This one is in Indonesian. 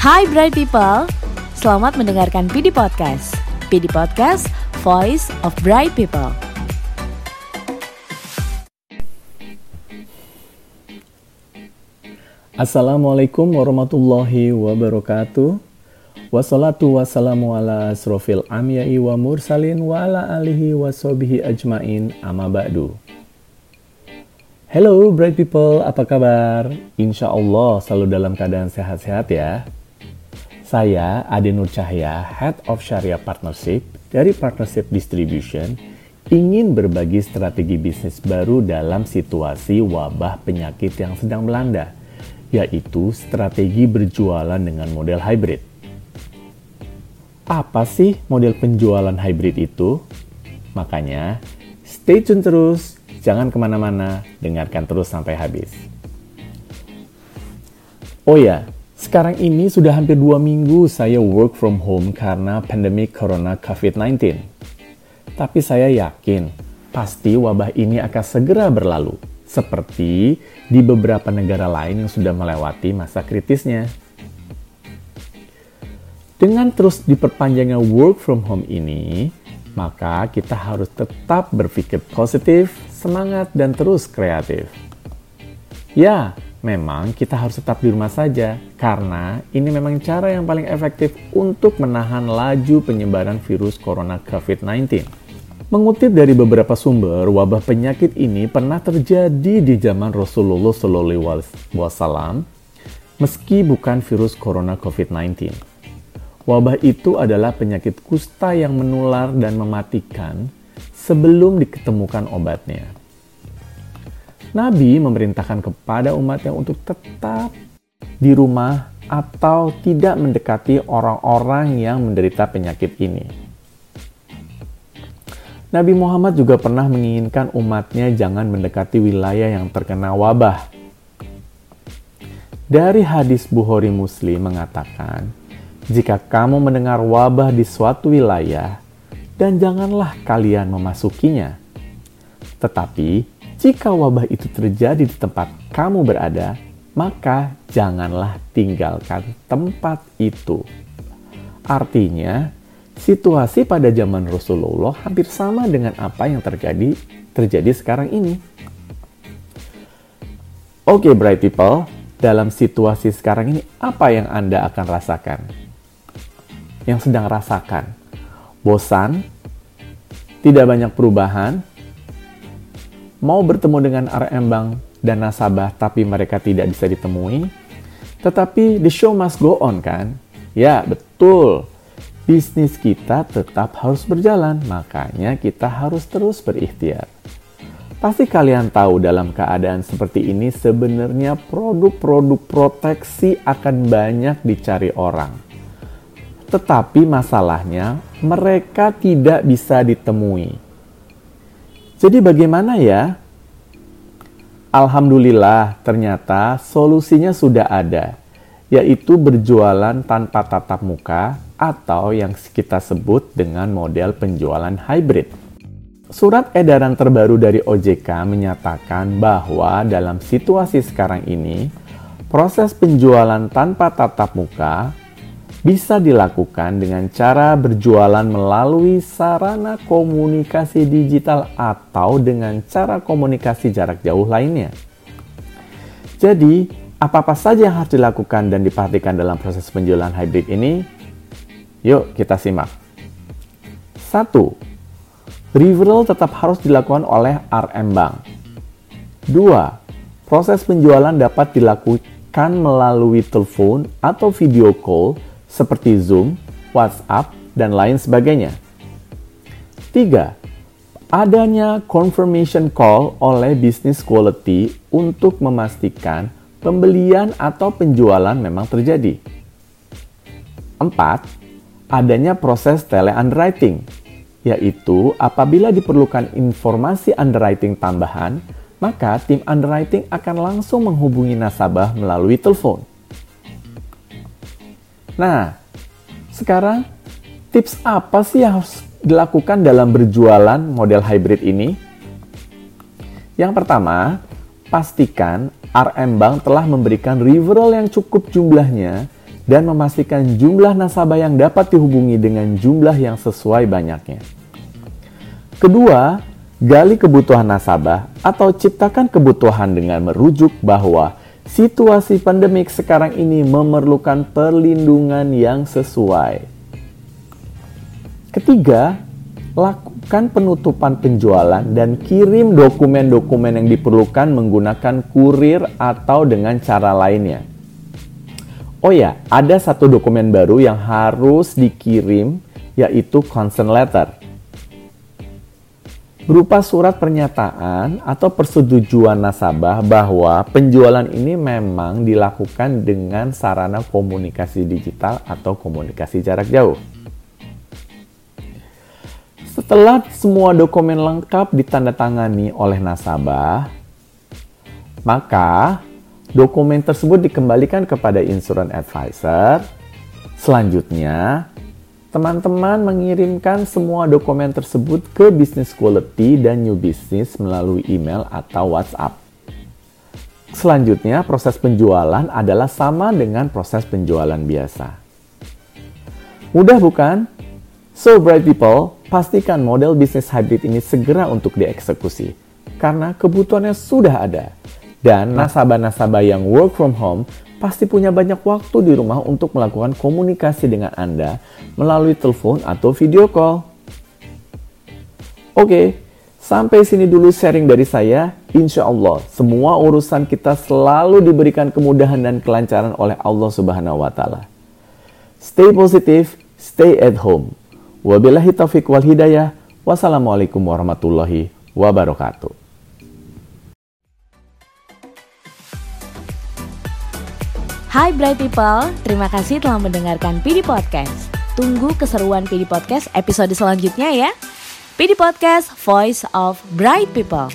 Hai Bright People, selamat mendengarkan PD Podcast. PD Podcast, Voice of Bright People. Assalamualaikum warahmatullahi wabarakatuh. Wassalatu wassalamu ala asrofil amyai wa mursalin wa ala alihi wa ajmain amma ba'du. Hello bright people, apa kabar? Insya Allah selalu dalam keadaan sehat-sehat ya. Saya Ade Nur Cahya, Head of Sharia Partnership dari Partnership Distribution, ingin berbagi strategi bisnis baru dalam situasi wabah penyakit yang sedang melanda, yaitu strategi berjualan dengan model hybrid. Apa sih model penjualan hybrid itu? Makanya, stay tune terus, jangan ke mana-mana, dengarkan terus sampai habis. Oh ya, sekarang ini sudah hampir dua minggu saya work from home karena pandemi corona COVID-19. Tapi saya yakin, pasti wabah ini akan segera berlalu, seperti di beberapa negara lain yang sudah melewati masa kritisnya. Dengan terus diperpanjangnya work from home ini, maka kita harus tetap berpikir positif, semangat, dan terus kreatif. Ya, memang kita harus tetap di rumah saja, karena ini memang cara yang paling efektif untuk menahan laju penyebaran virus corona COVID-19. Mengutip dari beberapa sumber, wabah penyakit ini pernah terjadi di zaman Rasulullah SAW, meski bukan virus corona COVID-19. Wabah itu adalah penyakit kusta yang menular dan mematikan sebelum diketemukan obatnya. Nabi memerintahkan kepada umatnya untuk tetap di rumah atau tidak mendekati orang-orang yang menderita penyakit ini. Nabi Muhammad juga pernah menginginkan umatnya jangan mendekati wilayah yang terkena wabah. Dari hadis Bukhari Muslim mengatakan, jika kamu mendengar wabah di suatu wilayah, dan janganlah kalian memasukinya. Tetapi, jika wabah itu terjadi di tempat kamu berada, maka janganlah tinggalkan tempat itu. Artinya, situasi pada zaman Rasulullah hampir sama dengan apa yang terjadi terjadi sekarang ini. Oke, okay, bright people, dalam situasi sekarang ini apa yang Anda akan rasakan? yang sedang rasakan. Bosan, tidak banyak perubahan, mau bertemu dengan RM Bank dan nasabah tapi mereka tidak bisa ditemui, tetapi the show must go on kan? Ya, betul. Bisnis kita tetap harus berjalan, makanya kita harus terus berikhtiar. Pasti kalian tahu dalam keadaan seperti ini sebenarnya produk-produk proteksi akan banyak dicari orang tetapi masalahnya mereka tidak bisa ditemui. Jadi bagaimana ya? Alhamdulillah ternyata solusinya sudah ada, yaitu berjualan tanpa tatap muka atau yang kita sebut dengan model penjualan hybrid. Surat edaran terbaru dari OJK menyatakan bahwa dalam situasi sekarang ini, proses penjualan tanpa tatap muka bisa dilakukan dengan cara berjualan melalui sarana komunikasi digital atau dengan cara komunikasi jarak jauh lainnya. Jadi, apa-apa saja yang harus dilakukan dan diperhatikan dalam proses penjualan hybrid ini? Yuk kita simak. 1. Referral tetap harus dilakukan oleh RM Bank. 2. Proses penjualan dapat dilakukan melalui telepon atau video call seperti Zoom, WhatsApp, dan lain sebagainya. Tiga, adanya confirmation call oleh business quality untuk memastikan pembelian atau penjualan memang terjadi. Empat, adanya proses tele underwriting, yaitu apabila diperlukan informasi underwriting tambahan, maka tim underwriting akan langsung menghubungi nasabah melalui telepon. Nah, sekarang tips apa sih yang harus dilakukan dalam berjualan model hybrid ini? Yang pertama, pastikan RM Bank telah memberikan referral yang cukup jumlahnya dan memastikan jumlah nasabah yang dapat dihubungi dengan jumlah yang sesuai banyaknya. Kedua, gali kebutuhan nasabah atau ciptakan kebutuhan dengan merujuk bahwa situasi pandemik sekarang ini memerlukan perlindungan yang sesuai. Ketiga, lakukan penutupan penjualan dan kirim dokumen-dokumen yang diperlukan menggunakan kurir atau dengan cara lainnya. Oh ya, ada satu dokumen baru yang harus dikirim yaitu consent letter berupa surat pernyataan atau persetujuan nasabah bahwa penjualan ini memang dilakukan dengan sarana komunikasi digital atau komunikasi jarak jauh. Setelah semua dokumen lengkap ditandatangani oleh nasabah, maka dokumen tersebut dikembalikan kepada insurance advisor. Selanjutnya, Teman-teman mengirimkan semua dokumen tersebut ke Business Quality dan New Business melalui email atau WhatsApp. Selanjutnya, proses penjualan adalah sama dengan proses penjualan biasa. Mudah bukan? So, bright people, pastikan model bisnis hybrid ini segera untuk dieksekusi, karena kebutuhannya sudah ada. Dan nasabah-nasabah yang work from home pasti punya banyak waktu di rumah untuk melakukan komunikasi dengan Anda melalui telepon atau video call. Oke, sampai sini dulu sharing dari saya. Insya Allah, semua urusan kita selalu diberikan kemudahan dan kelancaran oleh Allah Subhanahu wa Ta'ala. Stay positive, stay at home. Wabillahi taufiq wal hidayah. Wassalamualaikum warahmatullahi wabarakatuh. Hai Bright People, terima kasih telah mendengarkan PD Podcast. Tunggu keseruan PD Podcast episode selanjutnya ya. PD Podcast, Voice of Bright People.